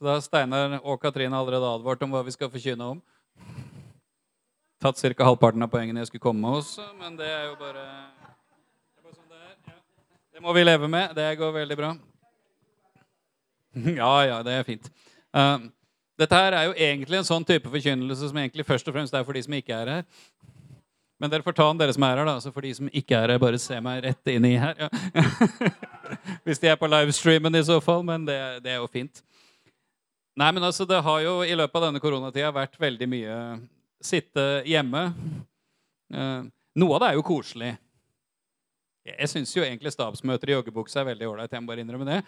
Så da har Steinar og Katrine allerede advart om hva vi skal forkynne om. Tatt ca. halvparten av poengene jeg skulle komme med også, men det er jo bare, det bare sånn det er. Ja. Det må vi leve med. Det går veldig bra. Ja, ja, det er fint. Uh, dette her er jo egentlig en sånn type forkynnelse som egentlig først og fremst er for de som ikke er her. Men dere får ta den, dere som er her. da, så For de som ikke er her, bare se meg rett inn i her. Ja. Hvis de er på livestreamen i så fall. Men det, det er jo fint. Nei, men altså, Det har jo i løpet av denne koronatida vært veldig mye sitte hjemme. Eh, noe av det er jo koselig. Jeg syns jo egentlig stabsmøter i joggebukse er veldig ålreit. Jeg må bare innrømme det.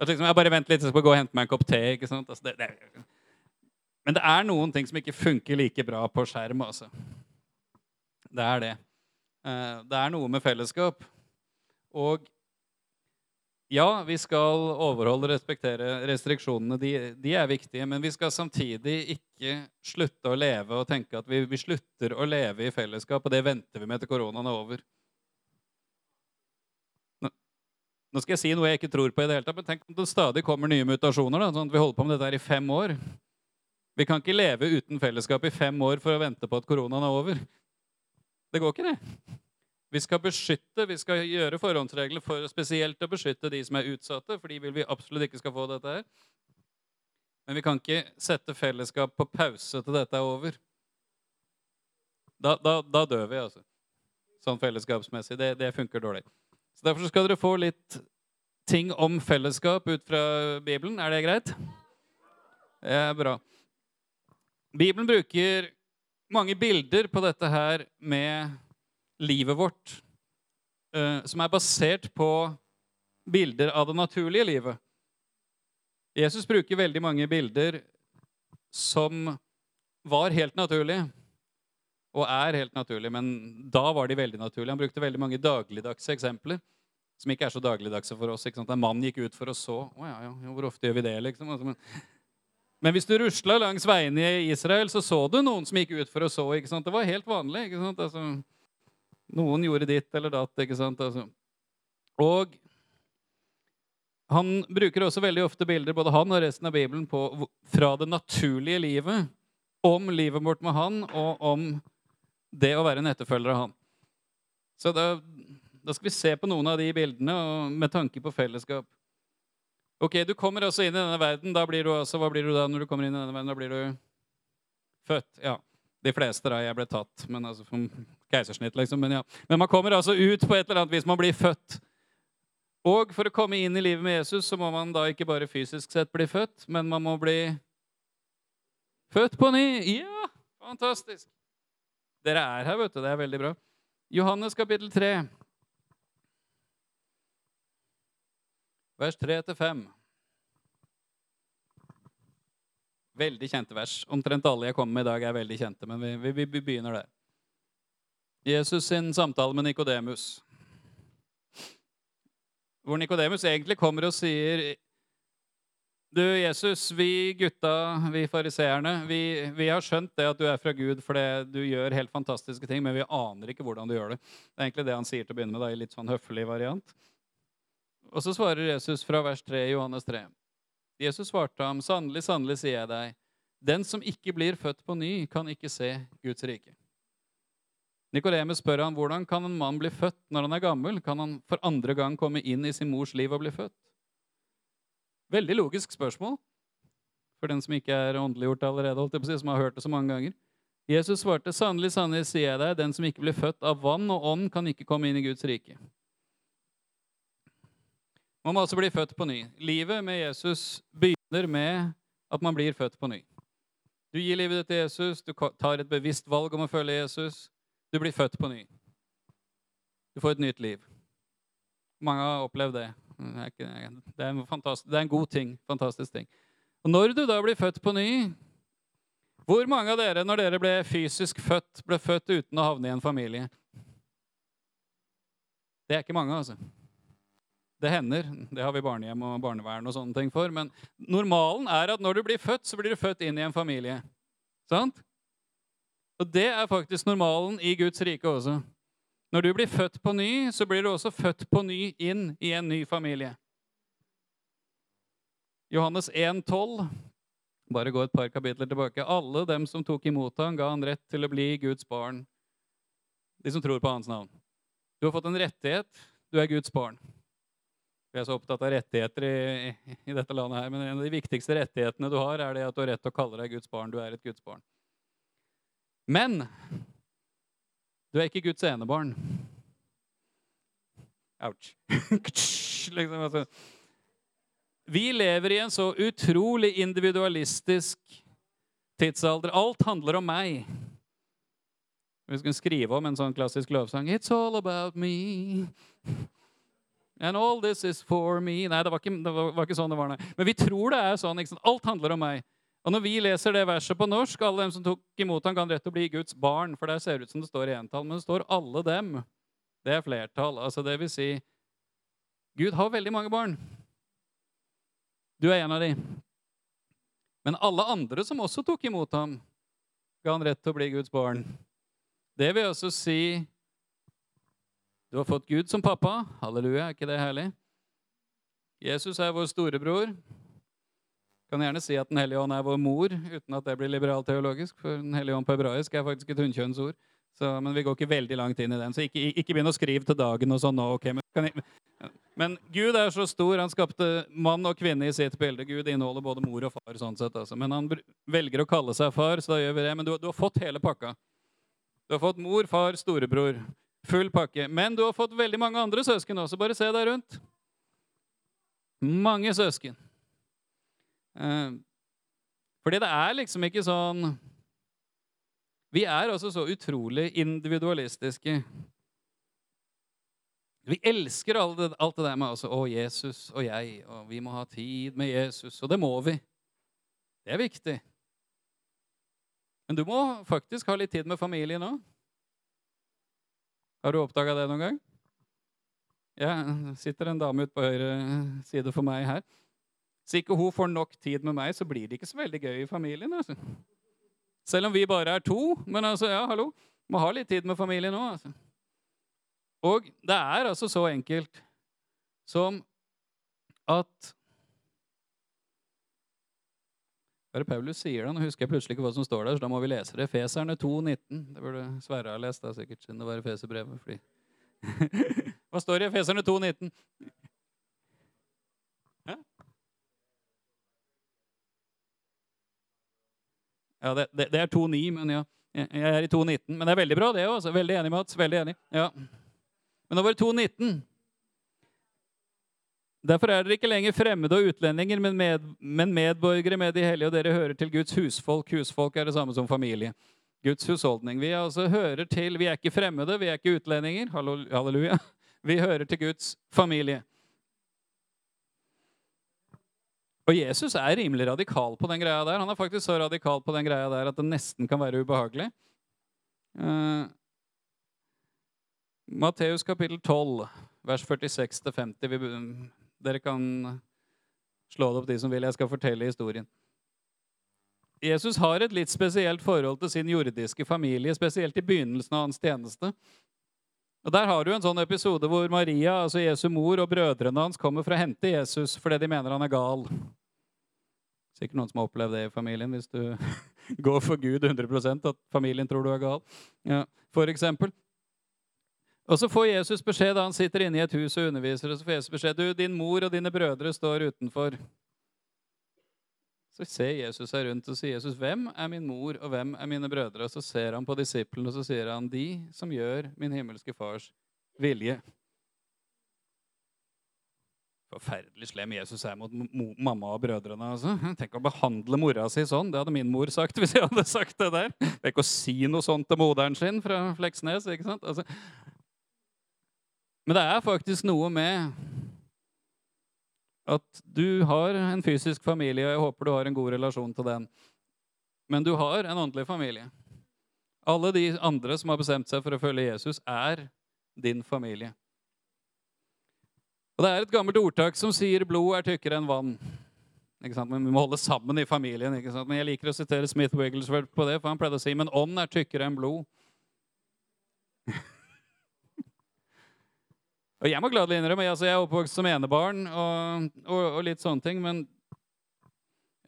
At liksom, jeg bare venter litt, så skal jeg gå og hente meg en kopp te. ikke sant? Altså, det, det. Men det er noen ting som ikke funker like bra på skjerm. altså. Det er det. Eh, det er noe med fellesskap. Og ja, vi skal overholde og respektere restriksjonene. De, de, er viktige. Men vi skal samtidig ikke slutte å leve og tenke at vi, vi slutter å leve i fellesskap, og det venter vi med til koronaen er over. Nå skal jeg si noe jeg ikke tror på i det hele tatt, men tenk om det stadig kommer nye mutasjoner. Da, sånn at Vi holder på med dette her i fem år. Vi kan ikke leve uten fellesskap i fem år for å vente på at koronaen er over. Det går ikke, det. Vi skal beskytte, vi skal gjøre forhåndsregler for spesielt å beskytte de som er utsatte, for de vil vi absolutt ikke skal få dette her. Men vi kan ikke sette fellesskap på pause til dette er over. Da, da, da dør vi, altså. Sånn fellesskapsmessig. Det, det funker dårlig. Så Derfor skal dere få litt ting om fellesskap ut fra Bibelen. Er det greit? Det er bra. Bibelen bruker mange bilder på dette her med livet vårt, eh, som er basert på bilder av det naturlige livet. Jesus bruker veldig mange bilder som var helt naturlige og er helt naturlige, men da var de veldig naturlige. Han brukte veldig mange dagligdagse eksempler som ikke er så dagligdagse for oss. En mann gikk ut for å så. Å ja, ja, hvor ofte gjør vi det, liksom? Altså, men, hvis du rusla langs veiene i Israel, så så du noen som gikk ut for å så. Det var helt vanlig. ikke sant? Altså, noen gjorde ditt eller datt. ikke sant? Altså. Og han bruker også veldig ofte bilder, både han og resten av Bibelen, på, fra det naturlige livet. Om livet vårt med han, og om det å være en etterfølger av han. Så da, da, skal vi se på noen av de bildene med tanke på fellesskap. Ok, Du kommer altså inn i denne verden. da blir du altså, Hva blir du da når du kommer inn i denne verden? Da blir du født. Ja. De fleste da, jeg ble tatt, men altså for keisersnitt, liksom. Men, ja. men man kommer altså ut på et eller annet vis. Man blir født. Og for å komme inn i livet med Jesus så må man da ikke bare fysisk sett bli født, men man må bli født på ny. Ja, fantastisk. Dere er her, vet du. Det er veldig bra. Johannes kapittel 3, vers 3-5. Veldig kjente vers. Omtrent alle jeg kommer med i dag, er veldig kjente, men vi, vi, vi begynner der. Jesus sin samtale med Nikodemus. Hvor Nikodemus egentlig kommer og sier du, Jesus, vi gutta, vi fariseerne, vi, vi, har skjønt det at du er fra Gud fordi du gjør helt fantastiske ting, men vi aner ikke hvordan du gjør det. Det er egentlig det han sier til å begynne med, da, i litt sånn høflig variant. Og så svarer Jesus fra vers 3 i Johannes 3. Jesus svarte ham, sannelig, sannelig, sier jeg deg, den som ikke blir født på ny, kan ikke se Guds rike. Nikodemus spør han, hvordan kan en mann bli født når han er gammel? Kan han for andre gang komme inn i sin mors liv og bli født? Veldig logisk spørsmål. For den som ikke er åndeliggjort allerede, si, som har hørt det så mange ganger. Jesus svarte, 'Sannelig, sannelig, sier jeg deg, den som ikke blir født av vann og ånd, kan ikke komme inn i Guds rike.' Man må altså bli født på ny. Livet med Jesus begynner med at man blir født på ny. Du gir livet ditt til Jesus, du tar et bevisst valg om å følge Jesus. Du blir født på ny. Du får et nytt liv. Mange har opplevd det. Det er, en, det er en god ting. Fantastisk ting. Og Når du da blir født på ny Hvor mange av dere, når dere ble fysisk født, ble født uten å havne i en familie? Det er ikke mange, altså. Det hender. Det har vi barnehjem og barnevern og sånne ting for. Men normalen er at når du blir født, så blir du født inn i en familie. Sant? Og det er faktisk normalen i Guds rike også. Når du blir født på ny, så blir du også født på ny inn i en ny familie. Johannes 1,12. Bare gå et par kapitler tilbake. Alle dem som tok imot ham, ga han rett til å bli Guds barn. De som tror på hans navn. Du har fått en rettighet. Du er Guds barn. Vi er så opptatt av rettigheter i, i, dette landet her, men en av de viktigste rettighetene du har, er det at du har rett til å kalle deg Guds barn. Du er et Guds barn. Men du er ikke Guds enebarn. Ouch. liksom, altså. Vi lever i en så utrolig individualistisk tidsalder. Alt handler om meg. Vi skulle skrive om en sånn klassisk lovsang. It's all about me. And all this is for me. Nei, det var ikke, det var, var ikke sånn det var. Nei. Men vi tror det er sånn. Alt handler om meg. Og når vi leser det verset på norsk, alle dem som tok imot ham, kan rett å bli Guds barn. For der ser det ut som det står i entall, men det står 'alle dem'. Det er flertall. Altså det vil si Gud har veldig mange barn. Du er en av de. Men alle andre som også tok imot ham, ga han rett til å bli Guds barn. Det vil også si du har fått Gud som pappa. Halleluja, er ikke det herlig? Jesus er vår storebror. Kan gjerne si at Den hellige ånd er vår mor, uten at det blir liberalteologisk. For Den hellige ånd på hebraisk er faktisk et hunnkjønnsord. men vi går ikke veldig langt inn i den. Så ikke, ikke begynn å skrive til dagen og sånn nå. Okay, Men, jeg, men, Gud er så stor. Han skapte mann og kvinne i sitt bilde. Gud inneholder både mor og far. sånn sett. Altså. Men han velger å kalle seg far, så da gjør vi det. Men du, du har fått hele pakka. Du har fått mor, far, storebror. Full pakke. Men du har fått veldig mange andre søsken også. Bare se deg rundt. Mange søsken. Eh, fordi det er liksom ikke sånn Vi er altså så utrolig individualistiske. Vi elsker alt det, alt det der med altså, 'Å, Jesus og jeg', og 'vi må ha tid med Jesus'. Og det må vi. Det er viktig. Men du må faktisk ha litt tid med familien òg. Har du oppdaga det noen gang? Ja, sitter en dame ute på høyre side for meg her. Hvis ikke hun får nok tid med meg, så blir det ikke så veldig gøy i familien. Altså. Selv om vi bare er to. Men altså, ja, hallo. Må ha litt tid med familien òg. Altså. Og det er altså så enkelt som at Hva er det Paulus sier da? Nå husker jeg plutselig ikke hva som står der, så da må vi lese det. Feserne 2,19. Det burde Sverre ha lest, da, sikkert, siden det var Efeserbrevet. Fordi... hva står det i Feserne 2,19? Ja, det, det, det er 2,9, men ja. Jeg er i 2,19. Men det er veldig bra, det òg. Veldig enig, Mats. Veldig enig. Ja. Men nå var det 2,19. Derfor er dere ikke lenger fremmede og utlendinger, men, med, men, medborgere med de hellige, og dere hører til Guds husfolk. Husfolk er det samme som familie. Guds husholdning. Vi, altså hører til, vi er ikke fremmede, vi er ikke utlendinger. Halleluja. Vi hører til Guds familie. Og Jesus er rimelig radikal på den greia der. Han er faktisk så radikal på den greia der at det nesten kan være ubehagelig. Uh, Matteus kapittel 12, vers 46-50. Dere kan slå det opp, de som vil. Jeg skal fortelle historien. Jesus har et litt spesielt forhold til sin jordiske familie, spesielt i begynnelsen av hans tjeneste. Og Der har du en sånn episode hvor Maria, altså Jesu mor, og brødrene hans kommer for å hente Jesus fordi de mener han er gal. Sikkert noen som har opplevd det i familien, hvis du går for Gud 100% at familien tror du er gal. Ja, for eksempel. Og så får Jesus beskjed da han sitter inne i et hus og underviser. og så får Jesus beskjed, du, Din mor og dine brødre står utenfor. Så ser Jesus seg rundt og sier Jesus, 'Hvem er min mor, og hvem er mine brødre?' Og så ser han på disiplene, og så sier han, 'De som gjør min himmelske fars vilje'. Forferdelig slem Jesus er mot mamma og brødrene. altså. Tenk å behandle mora si sånn. Det hadde min mor sagt hvis jeg hadde sagt det der. Tenk å si noe sånt til moderen sin fra Fleksnes. ikke sant? Altså. Men det er faktisk noe med at du har en fysisk familie, og jeg håper du har en god relasjon til den. Men du har en åndelig familie. Alle de andre som har bestemt seg for å følge Jesus, er din familie. Og Det er et gammelt ordtak som sier 'blod er tykkere enn vann'. Ikke sant? Men Vi må holde sammen i familien. ikke sant? Men Jeg liker å sitere Smith Wigglesworth på det, for han pleide å si 'men ånd er tykkere enn blod'. Og jeg må gladelig innrømme, altså jeg er oppvokst som enebarn og, og, og litt sånne ting, men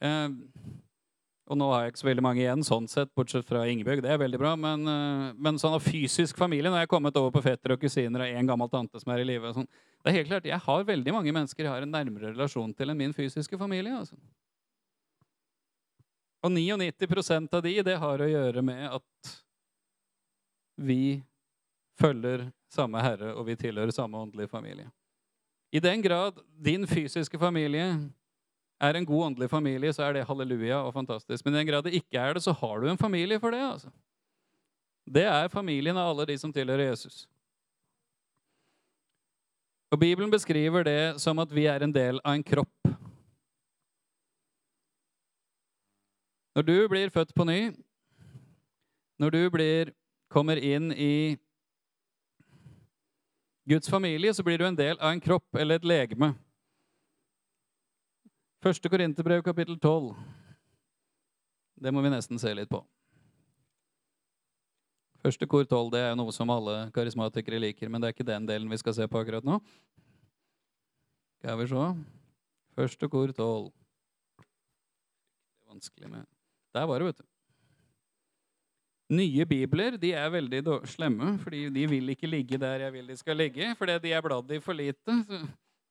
eh, Og nå har jeg ikke så veldig mange igjen, sånn sett, bortsett fra Ingebjørg. Det er veldig bra. Men, eh, men sånn av fysisk familie Nå har jeg kommet over på fetter og kusiner og en gammel tante som er i live. Sånn. Det er helt klart, Jeg har veldig mange mennesker jeg har en nærmere relasjon til enn min fysiske familie. altså. Og 99% av de, det har å gjøre med at vi følger samme Herre, og vi tilhører samme åndelige familie. I den grad din fysiske familie er en god åndelig familie, så er det halleluja og fantastisk. Men i den grad det ikke er det, så har du en familie for det. altså. Det er familien av alle de som tilhører Jesus. Og Bibelen beskriver det som at vi er en del av en kropp. Når du blir født på ny, når du blir, kommer inn i Guds familie, så blir du en del av en kropp eller et legeme. Første Korinterbrev, kapittel 12. Det må vi nesten se litt på. Første kor 12 det er jo noe som alle karismatikere liker, men det er ikke den delen vi skal se på akkurat nå. Skal vi se Første kor 12. Det er vanskelig med Der var det, vet du. Nye bibler de er veldig slemme, fordi de vil ikke ligge der jeg vil de skal ligge. Fordi de er bladd i for lite.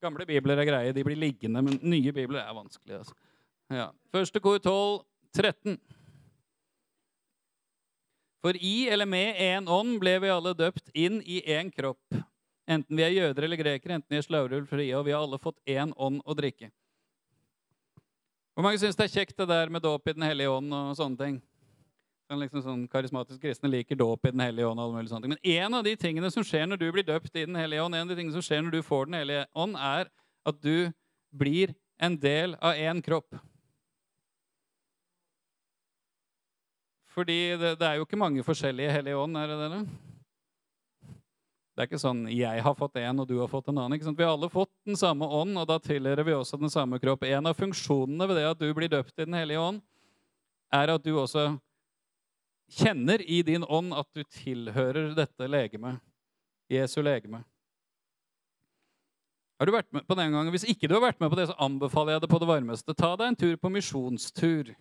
Gamle bibler er greie, de blir liggende, men nye bibler er vanskelig. Altså. Ja. Første kor 12, 13. For i eller med én ånd ble vi alle døpt inn i én kropp. Enten vi er jøder eller grekere, enten vi er slaver frie, og vi har alle fått én ånd å drikke. Hvor mange syns det er kjekt det der med dåp i Den hellige ånd og sånne ting? Sånn, liksom sånn Karismatiske kristne liker dåp i Den hellige ånd. og alle mulige sånne ting. Men en av de tingene som skjer når du blir døpt i Den hellige ånd, en av de tingene som skjer når du får Den hellige ånd, er at du blir en del av én kropp. Fordi det, det, er jo ikke mange forskjellige hellige ånd, er det det? Det er ikke sånn 'jeg har fått en, og du har fått en annen'. ikke sant? Vi har alle fått den samme ånd, og da tilhører vi også den samme kropp. En av funksjonene ved det at du blir døpt i Den hellige ånd, er at du også kjenner i din ånd at du tilhører dette legemet, Jesu legeme. Har du vært med på den gangen? Hvis ikke du har vært med på det, så anbefaler jeg det på det varmeste. Ta deg en tur på misjonstur.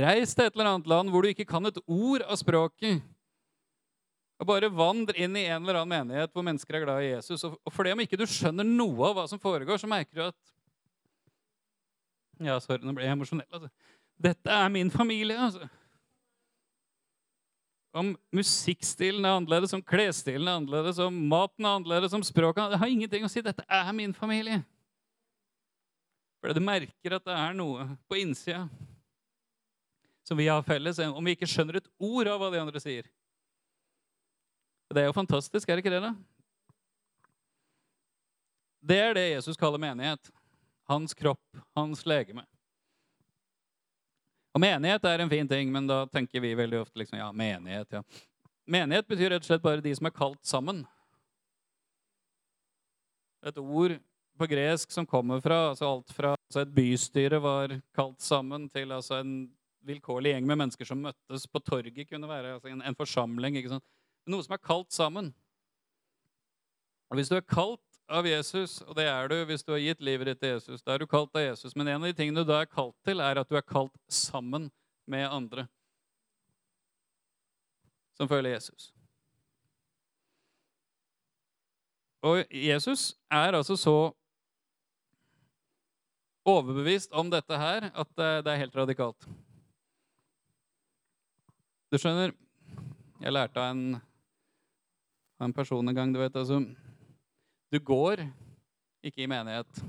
Reis til et eller annet land hvor du ikke kan et ord av språket. Og bare vandr inn i en eller annen menighet hvor mennesker er glad i Jesus. Og for det om ikke du skjønner noe av hva som foregår, så merker du at Ja, sorry, nå ble jeg emosjonell. Altså. Dette er min familie, altså om musikkstilen er annerledes, om klesstilen er annerledes, om maten er annerledes, om språket Det har ingenting å si. Dette er min familie. Fordi du merker at det er noe på innsida som vi har felles, om vi ikke skjønner et ord av hva de andre sier. Det er jo fantastisk, er det ikke det? da? Det er det Jesus kaller menighet. Hans kropp, hans legeme. Og menighet er en fin ting, men da tenker vi veldig ofte liksom, ja, menighet. ja. Menighet betyr rett og slett bare de som er kalt sammen. Et ord på gresk som kommer fra altså alt fra altså et bystyre var kalt sammen, til altså en vilkårlig gjeng med mennesker som møttes på torget, kunne være altså en, en forsamling. Noe som er kalt sammen. Og Hvis du er kalt av Jesus, og det er du hvis du har gitt livet ditt til Jesus. Da er du kalt av Jesus. Men en av de tingene du da er kalt til, er at du er kalt sammen med andre som følger Jesus. Og Jesus er altså så overbevist om dette her at det er helt radikalt. Du skjønner, jeg lærte av en, av en person en gang, du vet altså Du går ikke i menighet.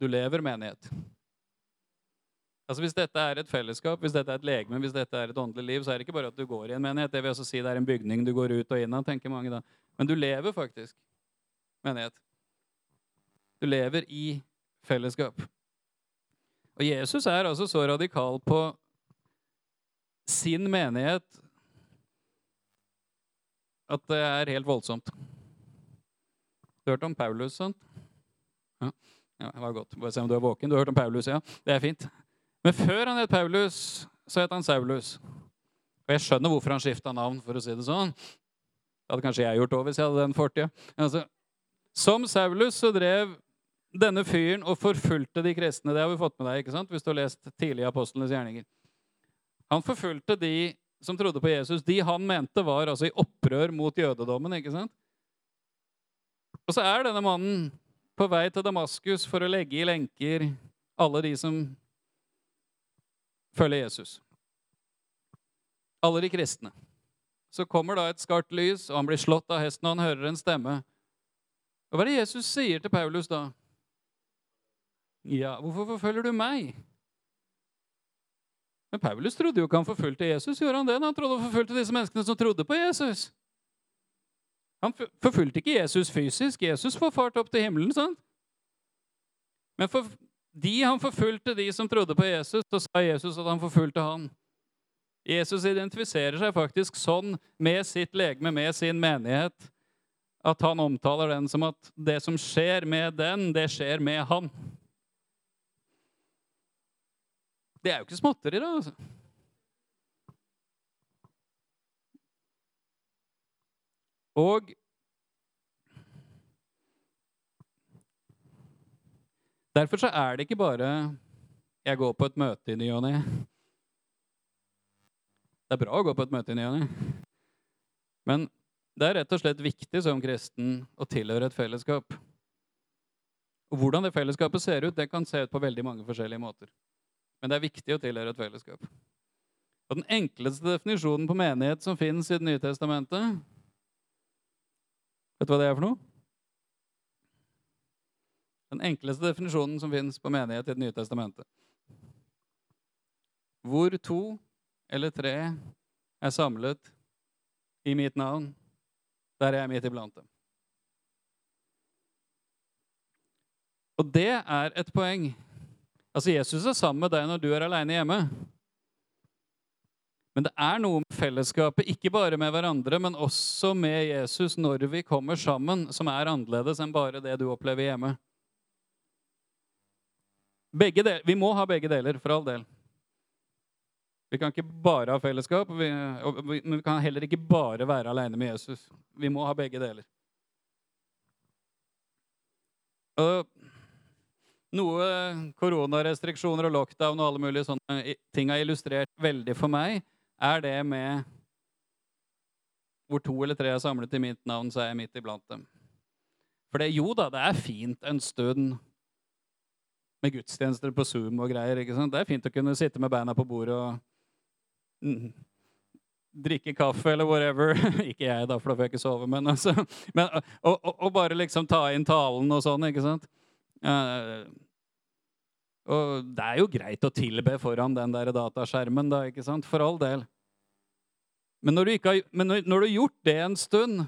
Du lever menighet. Altså Hvis dette er et fellesskap, hvis dette er et legeme, hvis dette er et åndelig liv, så er det ikke bare at du går i en menighet. Det vil også si det er en bygning du går ut og inn av, tenker mange da. Men du lever faktisk menighet. Du lever i fellesskap. Og Jesus er altså så radikal på sin menighet at det er helt voldsomt. Du hørte om Paulus, sant? Ja, ja det var godt. Bare se om du er våken. Du har hørt om Paulus, ja. Det er fint. Men før han het Paulus, så het han Saulus. Og jeg skjønner hvorfor han skifta navn, for å si det sånn. Det hadde kanskje jeg gjort òg hvis jeg hadde den fortida. Altså, som Saulus så drev denne fyren og forfulgte de kristne. Det har vi fått med deg ikke sant? hvis du har lest tidlige apostlenes gjerninger. Han forfulgte de som trodde på Jesus. De han mente var altså i opprør mot jødedommen. ikke sant? Og så er denne mannen på vei til Damaskus for å legge i lenker alle de som følger Jesus. Alle de kristne. Så kommer da et skarpt lys, og han blir slått av hesten, og han hører en stemme. Og Hva er det Jesus sier til Paulus da? Ja, hvorfor forfølger du meg? Men Paulus trodde jo ikke han forfulgte Jesus. Gjorde han det? Han trodde han forfulgte disse menneskene som trodde på Jesus. Han forfulgte ikke Jesus fysisk. Jesus får fart opp til himmelen. sant? Men for de han forfulgte de som trodde på Jesus, så sa Jesus at han forfulgte han. Jesus identifiserer seg faktisk sånn med sitt legeme, med sin menighet, at han omtaler den som at det som skjer med den, det skjer med han. Det er jo ikke småtteri, da. altså. Og Derfor så er det ikke bare 'jeg går på et møte i ny og ne'. Det er bra å gå på et møte i ny og ne. Men det er rett og slett viktig som kristen å tilhøre et fellesskap. Og Hvordan det fellesskapet ser ut, det kan se ut på veldig mange forskjellige måter. Men det er viktig å tilhøre et fellesskap. Og Den enkleste definisjonen på menighet som finnes i Det nye testamentet Vet du hva det er for noe? Den enkleste definisjonen som finnes på menighet i Det nye testamentet. Hvor to eller tre er samlet i mitt navn, der er jeg midt iblant dem. Og det er et poeng. Altså, Jesus er sammen med deg når du er aleine hjemme. Men det er noe med fellesskapet, ikke bare med hverandre, men også med Jesus når vi kommer sammen, som er annerledes enn bare det du opplever hjemme. Deler. Vi må ha begge deler, for all del. Vi kan ikke bare ha fellesskap, men vi kan heller ikke bare være aleine med Jesus. Vi må ha begge deler. Og noe koronarestriksjoner og lockdown og alle mulige sånne ting har illustrert veldig for meg, er det med hvor to eller tre er samlet i mitt navn, så er jeg midt iblant dem. For det, jo da, det er fint en stund med gudstjenester på Zoom og greier. ikke sant? Det er fint å kunne sitte med beina på bordet og mm, drikke kaffe eller whatever. ikke jeg, da, for da får jeg ikke sove. Men, altså, men og, og, og, bare liksom ta inn talen og sånn, ikke sant? Uh, og det er jo greit å tilbe foran den der dataskjermen, da, ikke sant? For all del. Men når, du har, men når, du har gjort det en stund,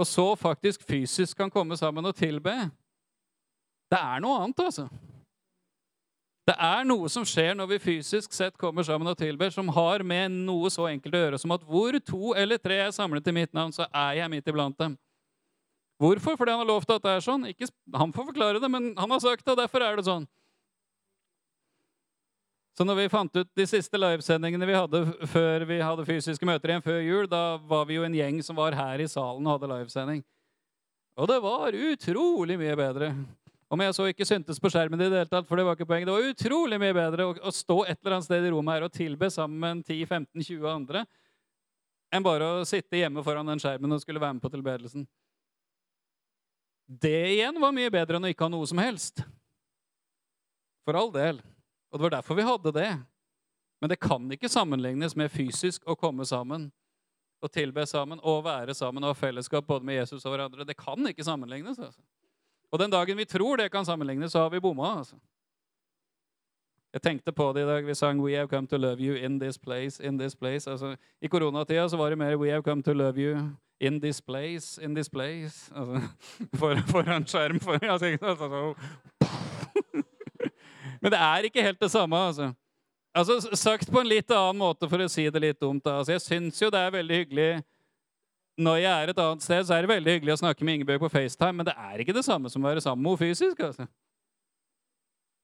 og så faktisk fysisk kan komme sammen og tilbe Det er noe annet, altså. Det er noe som skjer når vi fysisk sett kommer sammen og tilber, som har med noe så enkelt å gjøre som at hvor to eller tre er samlet i mitt navn, så er jeg midt iblant dem. Hvorfor? Fordi han har lovt at det er sånn. Ikke, han får forklare det, men han har sagt det, og derfor er det sånn. Så når vi fant ut de siste livesendingene vi hadde før vi hadde fysiske møter igjen før jul, da var vi jo en gjeng som var her i salen og hadde livesending. Og det var utrolig mye bedre. Om jeg så ikke syntes på skjermen i det hele tatt, for det var ikke poeng. Det var utrolig mye bedre å, å stå et eller annet sted i rommet her og tilbe sammen med 10-15-20 andre enn bare å sitte hjemme foran den skjermen og skulle være med på tilbedelsen. Det igjen var mye bedre enn å ikke ha noe som helst. For all del. Og det var derfor vi hadde det. Men det kan ikke sammenlignes med fysisk å komme sammen og tilbe sammen og være sammen og ha fellesskap både med Jesus og hverandre. Det kan ikke sammenlignes. altså. Og den dagen vi tror det kan sammenlignes, så har vi bomma. altså. Jeg tenkte på det i dag. Vi sang 'We have come to love you in this place'. in this place. Altså, I koronatida så var det mer 'We have come to love you in this place'. in this place. Altså, for, foran skjerm. For, altså, altså, Men det er ikke helt det samme. altså. Altså, Sagt på en litt annen måte, for å si det litt dumt. da. Altså, jeg syns jo det er veldig hyggelig når jeg er et annet sted, så er det veldig hyggelig å snakke med Ingebjørg på FaceTime, men det er ikke det samme som å være sammen med henne fysisk. altså.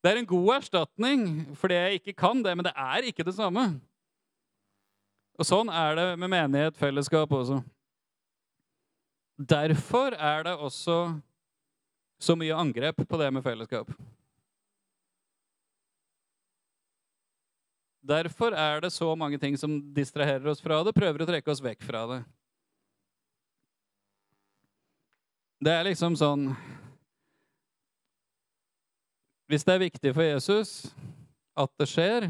Det er en god erstatning fordi jeg ikke kan det, men det er ikke det samme. Og sånn er det med menighet, fellesskap også. Derfor er det også så mye angrep på det med fellesskap. Derfor er det så mange ting som distraherer oss fra det, prøver å trekke oss vekk fra det. Det er liksom sånn Hvis det er viktig for Jesus at det skjer,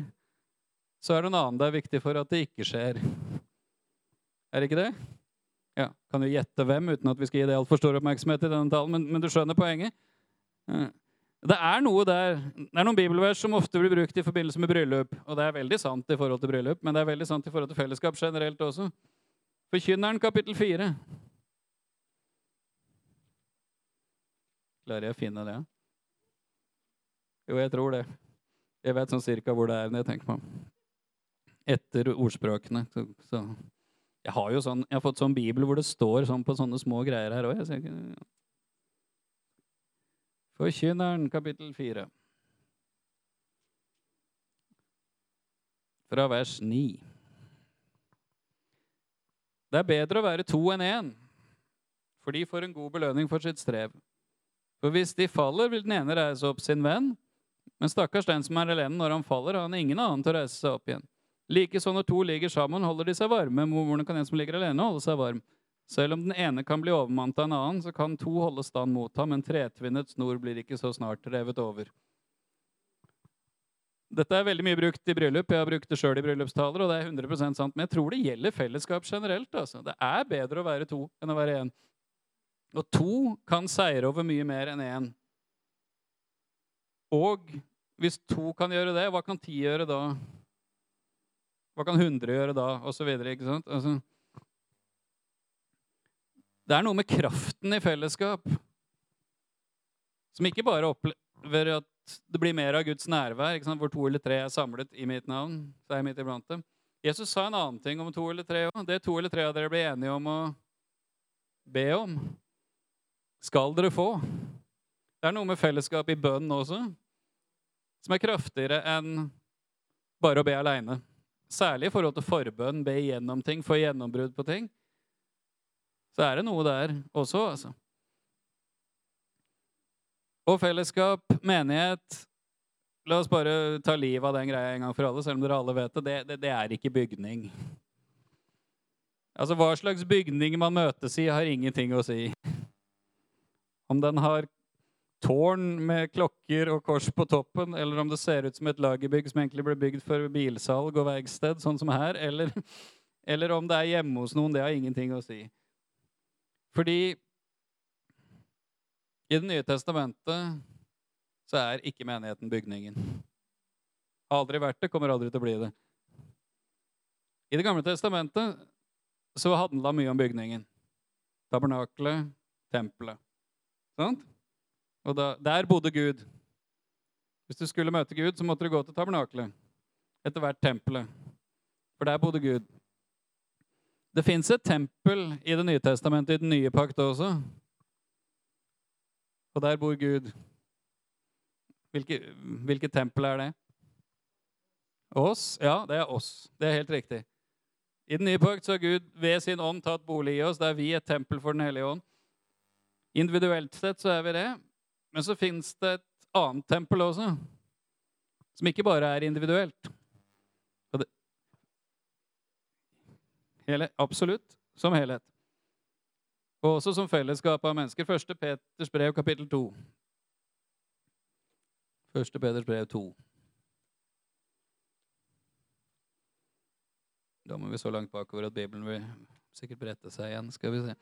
så er det en annen det er viktig for at det ikke skjer. Er det ikke det? Ja, Kan du gjette hvem, uten at vi skal gi det altfor stor oppmerksomhet i denne talen, men, men du skjønner poenget? Ja. Det er noe der, det er noen bibelvers som ofte blir brukt i forbindelse med bryllup. Og det er veldig sant i forhold til bryllup, men det er veldig sant i forhold til fellesskap generelt også. Forkynneren kapittel 4. Klarer jeg å finne det? Jo, jeg tror det. Jeg vet sånn cirka hvor det er når jeg tenker meg om. Etter ordspråkene. Så, så. Jeg har jo sånn, jeg har fått sånn bibel hvor det står sånn på sånne små greier her òg. Forkynneren, kapittel 4. Fra vers 9. Det er bedre å være to enn én, for de får en god belønning for sitt strev. For hvis de faller, vil den ene reise opp sin venn, men stakkars den som er alene når han faller, har han ingen annen til å reise seg opp igjen. Likeså når to ligger sammen, holder de seg varme. Hvordan kan en som ligger alene, holde seg varm? Selv om den ene kan bli overmannet av en annen, så kan to holde stand mot ham, men tretvinnet snor blir ikke så snart revet over. Dette er veldig mye brukt i bryllup. Jeg har brukt det sjøl i bryllupstaler, og det er 100% sant. Men jeg tror det gjelder fellesskap generelt. Altså. Det er bedre å være to enn å være én. Og to kan seire over mye mer enn én. Og hvis to kan gjøre det, hva kan ti gjøre da? Hva kan hundre gjøre da? Og så videre, ikke sant? Altså, det er noe med kraften i fellesskap som ikke bare opplever at det blir mer av Guds nærvær, hvor to eller tre er samlet i mitt navn. så er jeg midt iblant dem. Jesus sa en annen ting om to eller tre òg. Det to eller tre av dere blir enige om å be om, skal dere få. Det er noe med fellesskap i bønn også som er kraftigere enn bare å be aleine. Særlig i forhold til forbønn, be igjennom ting, få gjennombrudd på ting så er det noe der også, altså. Og fellesskap, menighet La oss bare ta livet av den greia en gang for alle, selv om dere alle vet det. Det, det, det er ikke bygning. Altså, Hva slags bygning man møtes i, har ingenting å si. Om den har tårn med klokker og kors på toppen, eller om det ser ut som et lagerbygg som egentlig ble bygd for bilsalg og verksted, sånn som her, eller, eller om det er hjemme hos noen, det har ingenting å si. Fordi i Det nye testamentet så er ikke menigheten bygningen. Har aldri vært det, kommer aldri til å bli det. I Det gamle testamentet så handla mye om bygningen. Tabernakelet, tempelet. Sant? Og da, der bodde Gud. Hvis du skulle møte Gud, så måtte du gå til tabernakelet. Etter hvert tempelet. For der bodde Gud. Det fins et tempel i Det nye testamentet, i den nye pakt også. Og der bor Gud. Hvilke, hvilket tempel er det? Oss? Ja, det er oss. Det er helt riktig. I den nye pakt har Gud ved sin ånd tatt bolig i oss. Det er vi et tempel for Den hellige ånd. Individuelt sett så er vi det. Men så fins det et annet tempel også, som ikke bare er individuelt. Hele, absolutt. Som helhet. Og også som fellesskap av mennesker. Første Peters brev, kapittel 2. Første Peters brev 2. Da må vi så langt bakover at Bibelen vil sikkert brette seg igjen. Skal vi se.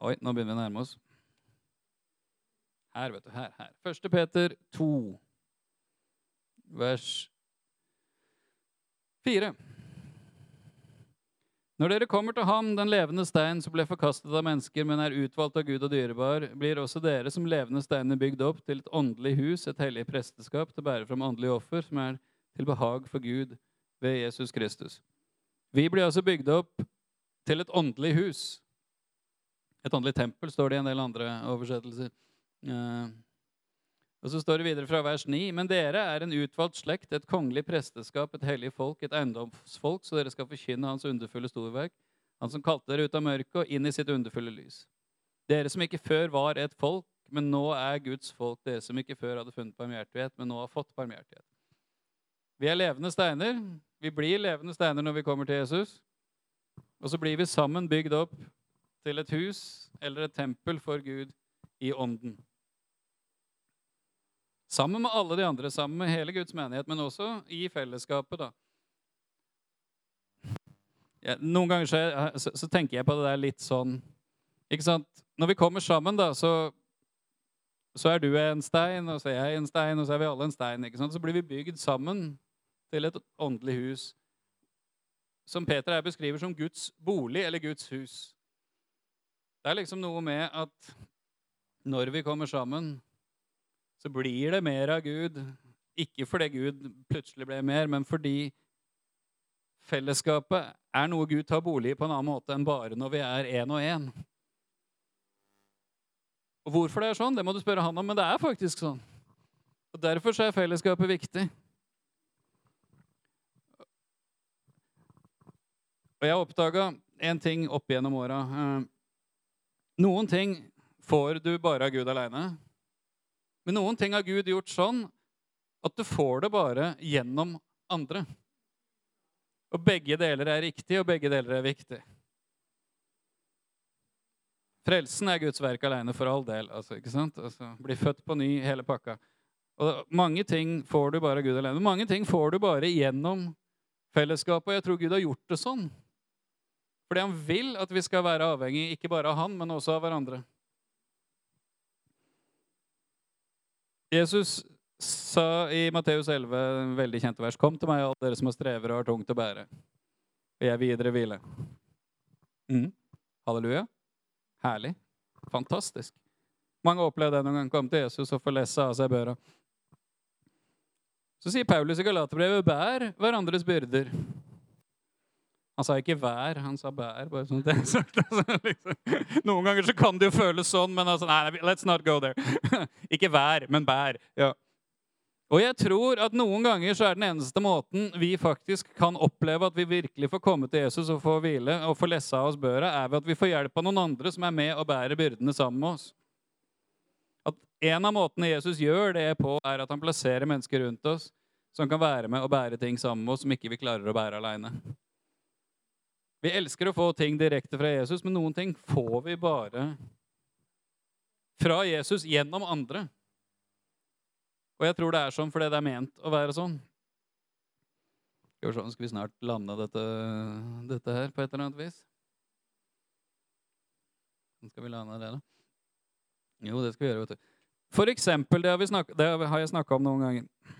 Oi, nå begynner vi å nærme oss. Her, vet du. Her. her. Første Peter 2, vers 4. Når dere kommer til ham, den levende stein som ble forkastet av mennesker, men er utvalgt av Gud og dyrebar, blir også dere som levende steiner bygd opp til et åndelig hus, et hellig presteskap, til å bære fram åndelige offer, som er til behag for Gud ved Jesus Kristus. Vi blir altså bygd opp til et åndelig hus. Et åndelig tempel, står det i en del andre oversettelser. Og så står det videre fra vers 9.: Men dere er en utvalgt slekt, et kongelig presteskap, et hellig folk, et eiendomsfolk, så dere skal forkynne Hans underfulle storverk, Han som kalte dere ut av mørket og inn i sitt underfulle lys. Dere som ikke før var et folk, men nå er Guds folk, dere som ikke før hadde funnet barmhjertighet, men nå har fått barmhjertighet. Vi er levende steiner. Vi blir levende steiner når vi kommer til Jesus. Og så blir vi sammen bygd opp til et hus eller et tempel for Gud i ånden. Sammen med alle de andre, sammen med hele Guds menighet, men også i fellesskapet. da. Ja, noen ganger så, så, så, tenker jeg på det der litt sånn ikke sant? Når vi kommer sammen, da, så, så er du en stein, og så er jeg en stein, og så er vi alle en stein. ikke sant? Så blir vi bygd sammen til et åndelig hus som Peter her beskriver som Guds bolig eller Guds hus. Det er liksom noe med at når vi kommer sammen, så blir det mer av Gud. Ikke fordi Gud plutselig ble mer, men fordi fellesskapet er noe Gud tar bolig i på en annen måte enn bare når vi er én og én. Og Hvorfor det er sånn, det må du spørre han om, men det er faktisk sånn. Og Derfor er fellesskapet viktig. Og jeg oppdaga en ting opp gjennom åra. Eh, noen ting får du bare av Gud aleine. Men noen ting har Gud gjort sånn at du får det bare gjennom andre. Og begge deler er riktig, og begge deler er viktig. Frelsen er Guds verk alene for all del. altså, ikke sant? Altså, Bli født på ny, hele pakka. Og Mange ting får du bare av Gud alene. Mange ting får du bare gjennom fellesskapet. Og jeg tror Gud har gjort det sånn. Fordi han vil at vi skal være avhengig ikke bare av han, men også av hverandre. Jesus sa i Matteus 11, en veldig kjente vers, Kom til meg, alle dere som har strever og har tungt å bære, og jeg vil gi dere hvile. Mm. Halleluja. Herlig. Fantastisk. Mange opplevde det noen gang. Kom til Jesus og få lesse av seg børa. Så sier Paulus i Galaterbrevet, bær hverandres byrder. Han sa ikke 'vær', han sa 'bær'. bare sånn det er sagt. Liksom. Noen ganger så kan det jo føles sånn, men altså, nei, let's not go there. ikke 'vær', men 'bær'. Ja. Og jeg tror at noen ganger så er den eneste måten vi faktisk kan oppleve at vi virkelig får komme til Jesus og få hvile og få lessa av oss børa, er ved at vi får hjelp av noen andre som er med og bærer byrdene sammen med oss. At En av måtene Jesus gjør det på, er at han plasserer mennesker rundt oss som kan være med og bære ting sammen med oss som ikke vi klarer å bære aleine. Vi elsker å få ting direkte fra Jesus, men noen ting får vi bare fra Jesus gjennom andre. Og jeg tror det er sånn fordi det er ment å være sånn. Sånn, skal vi snart lande dette, dette, her på et eller annet vis? Hvordan skal vi lande det, da? Jo, det skal vi gjøre, vet du. For eksempel, det har, snakket, det har jeg snakka om noen ganger.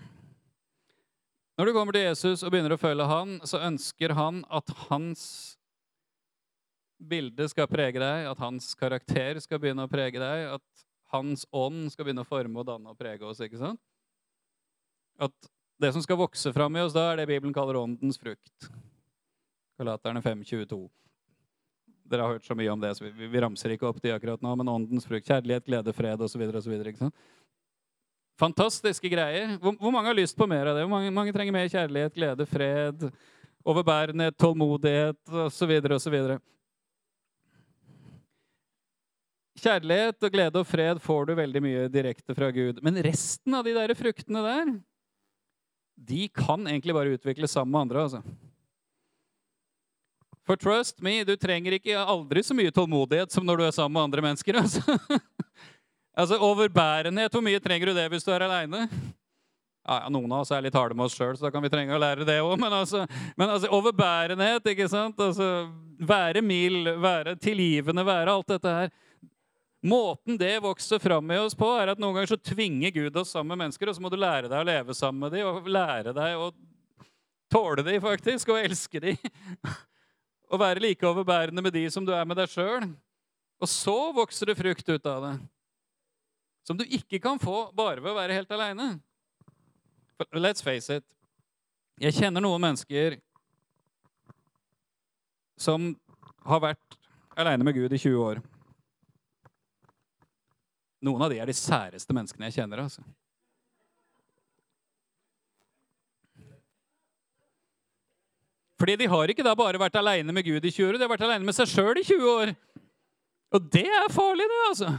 Når du kommer til Jesus og begynner å følge han, så ønsker han at hans bilde skal prege deg, at hans karakter skal begynne å prege deg, at hans ånd skal begynne å forme og danne og prege oss. ikke sant? At det som skal vokse fram i oss da, er det Bibelen kaller åndens frukt. Galaterne 5.22. Dere har hørt så mye om det, så vi, vi ramser ikke opp de akkurat nå. Men åndens frukt, kjærlighet, glede, fred osv. Fantastiske greier. Hvor, hvor, mange har lyst på mer av det? Hvor mange, mange trenger mer kjærlighet, glede, fred, overbærenhet, tålmodighet osv. osv. Kjærlighet og glede og fred får du veldig mye direkte fra Gud. Men resten av de der fruktene der, de kan egentlig bare utvikles sammen med andre. altså. For trust me, du trenger ikke aldri så mye tålmodighet som når du er sammen med andre mennesker. altså. Altså, Overbærenhet, hvor mye trenger du det hvis du er aleine? Ja, ja, noen av oss er litt harde med oss sjøl, så da kan vi trenge å lære det òg. Men, altså, men altså, overbærenhet, ikke sant? Altså, være mild, være tilgivende, være alt dette her. Måten det vokser fram i oss på, er at noen ganger så tvinger Gud oss sammen med mennesker, og så må du lære deg å leve sammen med dem, og lære deg å tåle dem, faktisk, og elske dem. Og være like overbærende med de som du er med deg sjøl. Og så vokser det frukt ut av det. Som du ikke kan få bare ved å være helt aleine. Let's face it. Jeg kjenner noen mennesker som har vært aleine med Gud i 20 år. Noen av de er de særeste menneskene jeg kjenner. altså. Fordi de har ikke da bare vært aleine med Gud i 20 år, de har vært aleine med seg sjøl i 20 år. Og det er farlig, det, altså.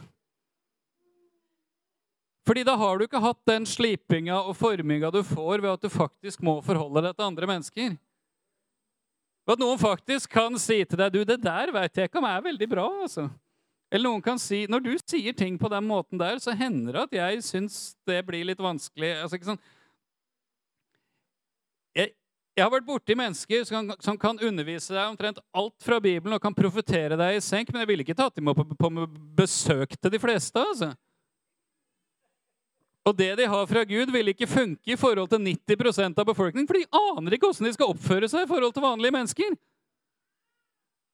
Fordi da har du ikke hatt den slipinga og forminga du får ved at du faktisk må forholde deg til andre mennesker. Og at noen faktisk kan si til deg du, 'Det der vet jeg ikke om er veldig bra'. altså. Eller noen kan si, Når du sier ting på den måten der, så hender det at jeg syns det blir litt vanskelig. altså ikke sånn, jeg har vært borti mennesker som kan, som kan, undervise deg omtrent alt fra Bibelen og kan profetere deg i senk, men jeg ville ikke tatt imot på, på besøk til de fleste. altså. Og det de har fra Gud, vil ikke funke i forhold til 90% av befolkningen, for de aner ikke åssen de skal oppføre seg i forhold til vanlige mennesker.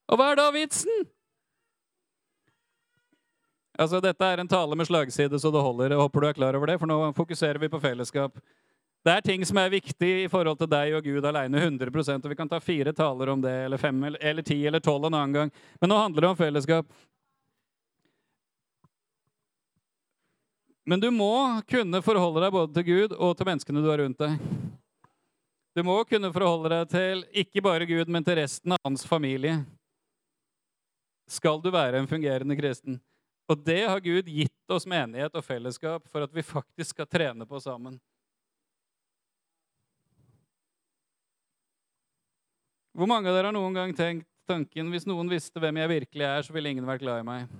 Og hva er da vitsen? Altså, Dette er en tale med slagside, så det holder. Jeg håper du er klar over det, for nå fokuserer vi på fellesskap. Det er ting som er viktig i forhold til deg og Gud alene. 100% og Vi kan ta fire taler om det, eller fem, eller ti eller tolv en annen gang. Men nå handler det om fellesskap. Men du må kunne forholde deg både til Gud og til menneskene du har rundt deg. Du må kunne forholde deg til ikke bare Gud, men til resten av hans familie. Skal du være en fungerende kristen. Og det har Gud gitt oss menighet og fellesskap for at vi faktisk skal trene på sammen. Hvor mange av dere har noen gang tenkt tanken hvis noen visste hvem jeg virkelig er, så ville ingen vært glad i meg?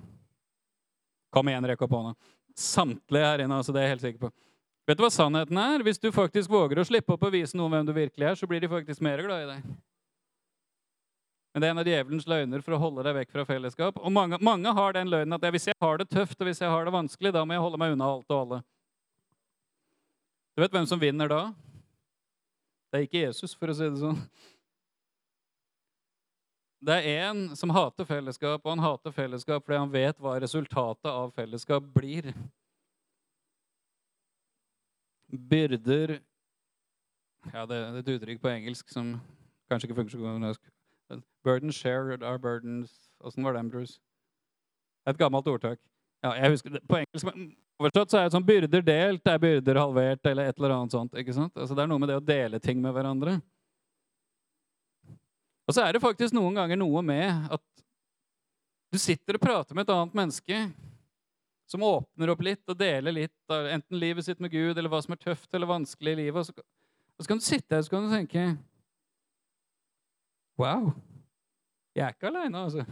Kom igjen, rekk opp hånda. Samtlige her inne. altså det er jeg helt sikker på. Vet du hva sannheten er? Hvis du faktisk våger å slippe opp og vise noen hvem du virkelig er, så blir de faktisk mer glad i deg. Men det er en av djevelens løgner for å holde deg vekk fra fellesskap. Og mange, mange har den løgnen at hvis jeg har det tøft og hvis jeg har det vanskelig, da må jeg holde meg unna alt og alle. Du vet hvem som vinner da? Det er ikke Jesus, for å si det sånn. Det er en som hater fellesskap, og han hater fellesskap fordi han vet hva resultatet av fellesskap blir. Byrder Ja, det er et uttrykk på engelsk som kanskje ikke funker så godt på norsk. Burdens shared are burdens Åssen var den, Bruce? Et gammelt ordtak. Ja, jeg husker det. På engelsk oversatt så er det sånn byrder delt er byrder halvert, eller et eller annet sånt. ikke sant? Altså Det er noe med det å dele ting med hverandre. Og så er det faktisk noen ganger noe med at du sitter og prater med et annet menneske som åpner opp litt og deler litt av enten livet sitt med Gud eller hva som er tøft eller vanskelig i livet. Og så, og så kan du sitte her og så kan du tenke Wow, jeg er ikke aleine, altså.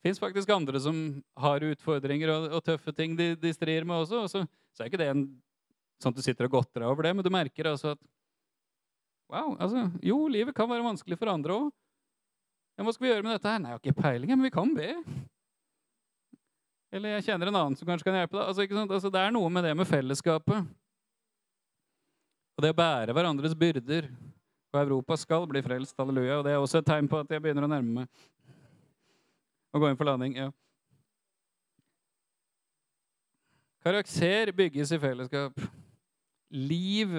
Det fins faktisk andre som har utfordringer og, og tøffe ting de, de strir med også. Og så, så, er ikke det en, sånn at du sitter og godter deg over det, men du merker altså at Wow, altså, Jo, livet kan være vanskelig for andre òg. Ja, hva skal vi gjøre med dette her? Nei, jeg har ikke peiling, men vi kan be. Eller jeg kjenner en annen som kanskje kan hjelpe deg. Altså, altså, det er noe med det med fellesskapet. Og det å bære hverandres byrder. Og Europa skal bli frelst, halleluja. Og det er også et tegn på at jeg begynner å nærme meg. Å gå inn for landing. ja. Karakter bygges i fellesskap. Liv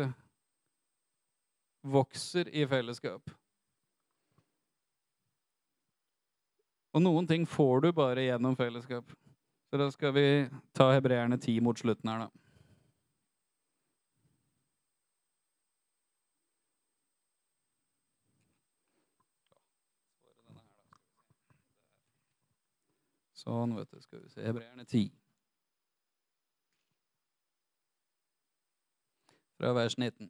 vokser i fellesskap. Og noen ting får du bare gjennom fellesskap. Så da skal vi ta hebreerne ti mot slutten her, da. Sånn, vet du. Skal vi se. Hebreerne 10. Fra vers 19.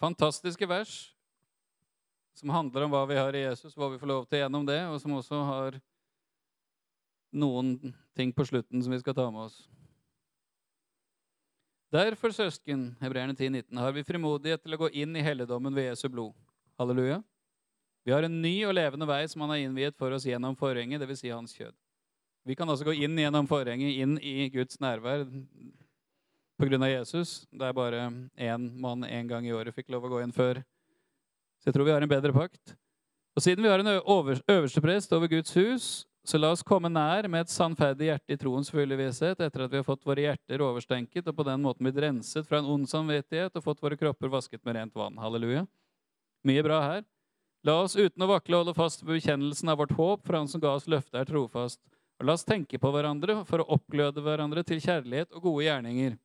Fantastiske vers som handler om hva vi har i Jesus, hva vi får lov til gjennom det, og som også har noen ting på slutten som vi skal ta med oss. Derfor, søsken, Hebreerne 10,19, har vi frimodighet til å gå inn i helligdommen ved Jesu blod. Halleluja. Vi har en ny og levende vei som han har innviet for oss gjennom forhenget, dvs. Si hans kjød. Vi kan altså gå inn gjennom forhenget, inn i Guds nærvær pga. Jesus. Det er bare én mann én gang i året fikk lov å gå inn før. Så jeg tror vi har en bedre pakt. Og siden vi har en øverste prest over Guds hus, så la oss komme nær med et sannferdig hjerte i troens fulle visshet, etter at vi har fått våre hjerter overstenket og på den måten blitt renset fra en ond samvittighet og fått våre kropper vasket med rent vann. Halleluja. Mye bra her. La oss uten å vakle holde fast på bekjennelsen av vårt håp, for Han som ga oss løftet, er trofast. Og la oss tenke på hverandre for å oppgløde hverandre til kjærlighet og gode gjerninger.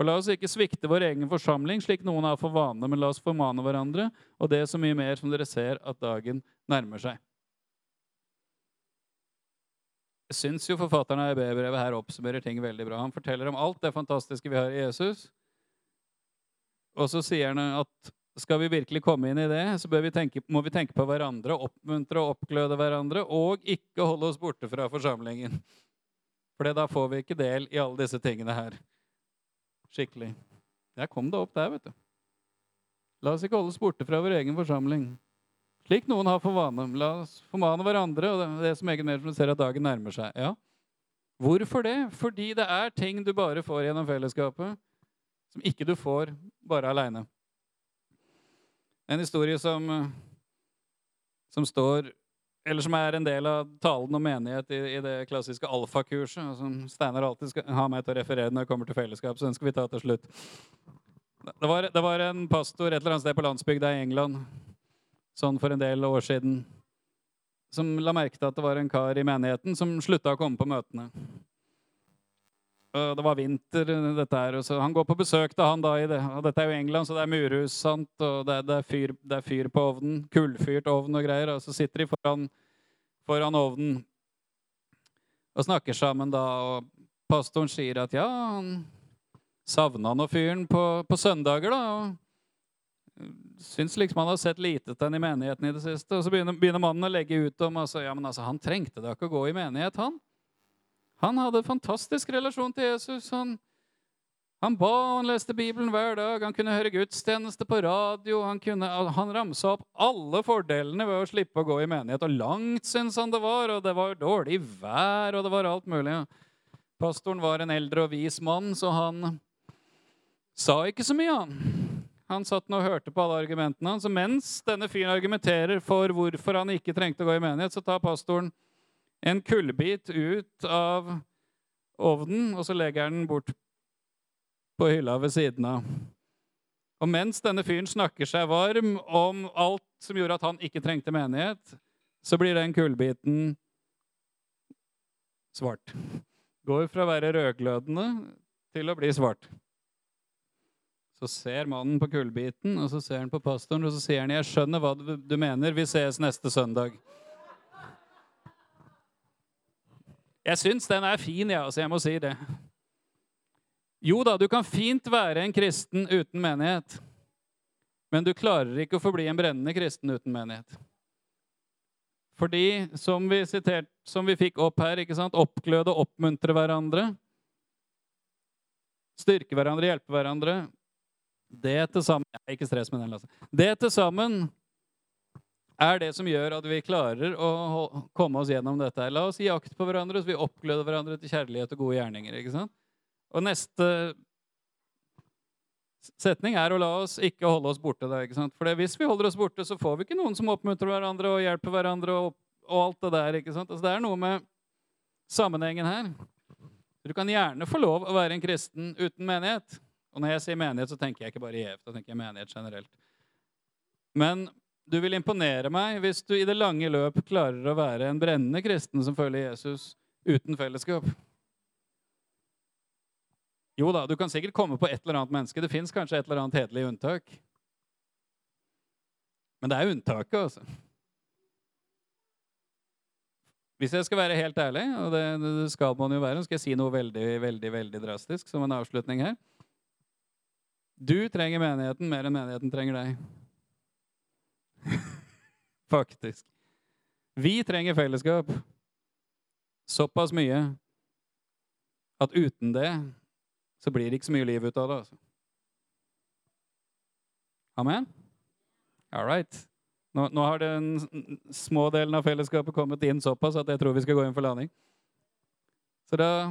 Og la oss ikke svikte vår egen forsamling, slik noen har for vane, men la oss formane hverandre, og det så mye mer som dere ser at dagen nærmer seg. Jeg syns jo forfatteren av EB-brevet her oppsummerer ting veldig bra. Han forteller om alt det fantastiske vi har i Jesus. Og så sier han at skal vi virkelig komme inn i det, så vi tenke, må vi tenke på hverandre, oppmuntre og oppgløde hverandre, og ikke holde oss borte fra forsamlingen. For da får vi ikke del i alle disse tingene her skikkelig. Jeg kom da opp der, vet du. La oss ikke holdes borte fra vår egen forsamling. Slik noen har for vane. La oss formane hverandre, og det som egen medlem ser at dagen nærmer seg. Ja. Hvorfor det? Fordi det er ting du bare får gjennom fellesskapet, som ikke du får bare aleine. En historie som, som står eller som er en del av talen om menighet i, i det klassiske alfakurset. Som Steinar alltid skal ha meg til å referere når jeg kommer til fellesskap. Så den skal vi ta til slutt. Det var, det var en pastor et eller annet sted på landsbygda i England sånn for en del år siden som la merke til at det var en kar i menigheten som slutta å komme på møtene. Det var vinter, dette her, så Han går på besøk til han da i det. og Dette er jo England, så det er murhus. sant? og det er, det, er fyr, det er, fyr, på ovnen. Kullfyrt ovn og greier. Og så sitter de foran, foran ovnen og snakker sammen da. Og pastoren sier at ja, han savna nå fyren på, på, søndager, da. og Syns liksom han har sett lite til han i menigheten i det siste. Og så begynner, begynner mannen å legge ut om altså, ja, men altså, han trengte da ikke å gå i menighet, han. Han hadde en fantastisk relasjon til Jesus. Han, han ba, han leste Bibelen hver dag, han kunne høre gudstjeneste på radio. Han, kunne, han ramsa opp alle fordelene ved å slippe å gå i menighet. Og langt syntes han det var, og det var dårlig vær, og det var alt mulig. Pastoren var en eldre og vis mann, så han sa ikke så mye, han. Han satt og hørte på alle argumentene hans. Mens denne fyren argumenterer for hvorfor han ikke trengte å gå i menighet, så tar pastoren en kullbit ut av ovnen, og så legger han den bort på hylla ved siden av. Og mens denne fyren snakker seg varm om alt som gjorde at han ikke trengte menighet, så blir den kullbiten svart. Går fra å være rødglødende til å bli svart. Så ser mannen på kullbiten, og så ser han på pastoren, og så sier han, 'Jeg skjønner hva du mener. Vi ses neste søndag.' Jeg syns den er fin, ja, så jeg må si det. Jo da, du kan fint være en kristen uten menighet. Men du klarer ikke å forbli en brennende kristen uten menighet. Fordi, som vi, sitert, som vi fikk opp her, ikke sant? oppgløde og oppmuntre hverandre. Styrke hverandre, hjelpe hverandre. Det til sammen Ikke stress med den, Altså. Det til sammen er det som gjør at vi klarer å komme oss gjennom dette. La oss gi akt på hverandre, så vi oppgløder hverandre til kjærlighet og gode gjerninger. ikke sant? Og neste setning er å la oss ikke holde oss borte. Der, ikke sant? For hvis vi holder oss borte, så får vi ikke noen som oppmuntrer hverandre og hjelper hverandre. og, og alt Det der, ikke sant? Altså, det er noe med sammenhengen her. Du kan gjerne få lov å være en kristen uten menighet. Og når jeg sier menighet, så tenker jeg ikke bare i EF, da tenker jeg menighet generelt. Men du vil imponere meg hvis du i det lange løp klarer å være en brennende kristen som følger Jesus uten fellesskap. Jo da, du kan sikkert komme på et eller annet menneske. Det fins kanskje et eller annet hederlig unntak. Men det er unntaket, altså. Hvis jeg skal være helt ærlig, og det, skal man jo være, så skal jeg si noe veldig, veldig, veldig drastisk som en avslutning her. Du trenger menigheten mer enn menigheten trenger deg. Faktisk. Vi trenger fellesskap såpass mye at uten det så blir det ikke så mye liv ut av det. Altså. Amen? All right. Nå, nå har den små delen av fellesskapet kommet inn såpass at jeg tror vi skal gå inn for landing. Så da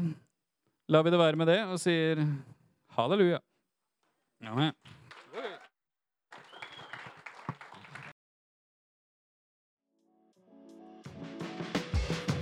lar vi det være med det og sier halleluja. Amen.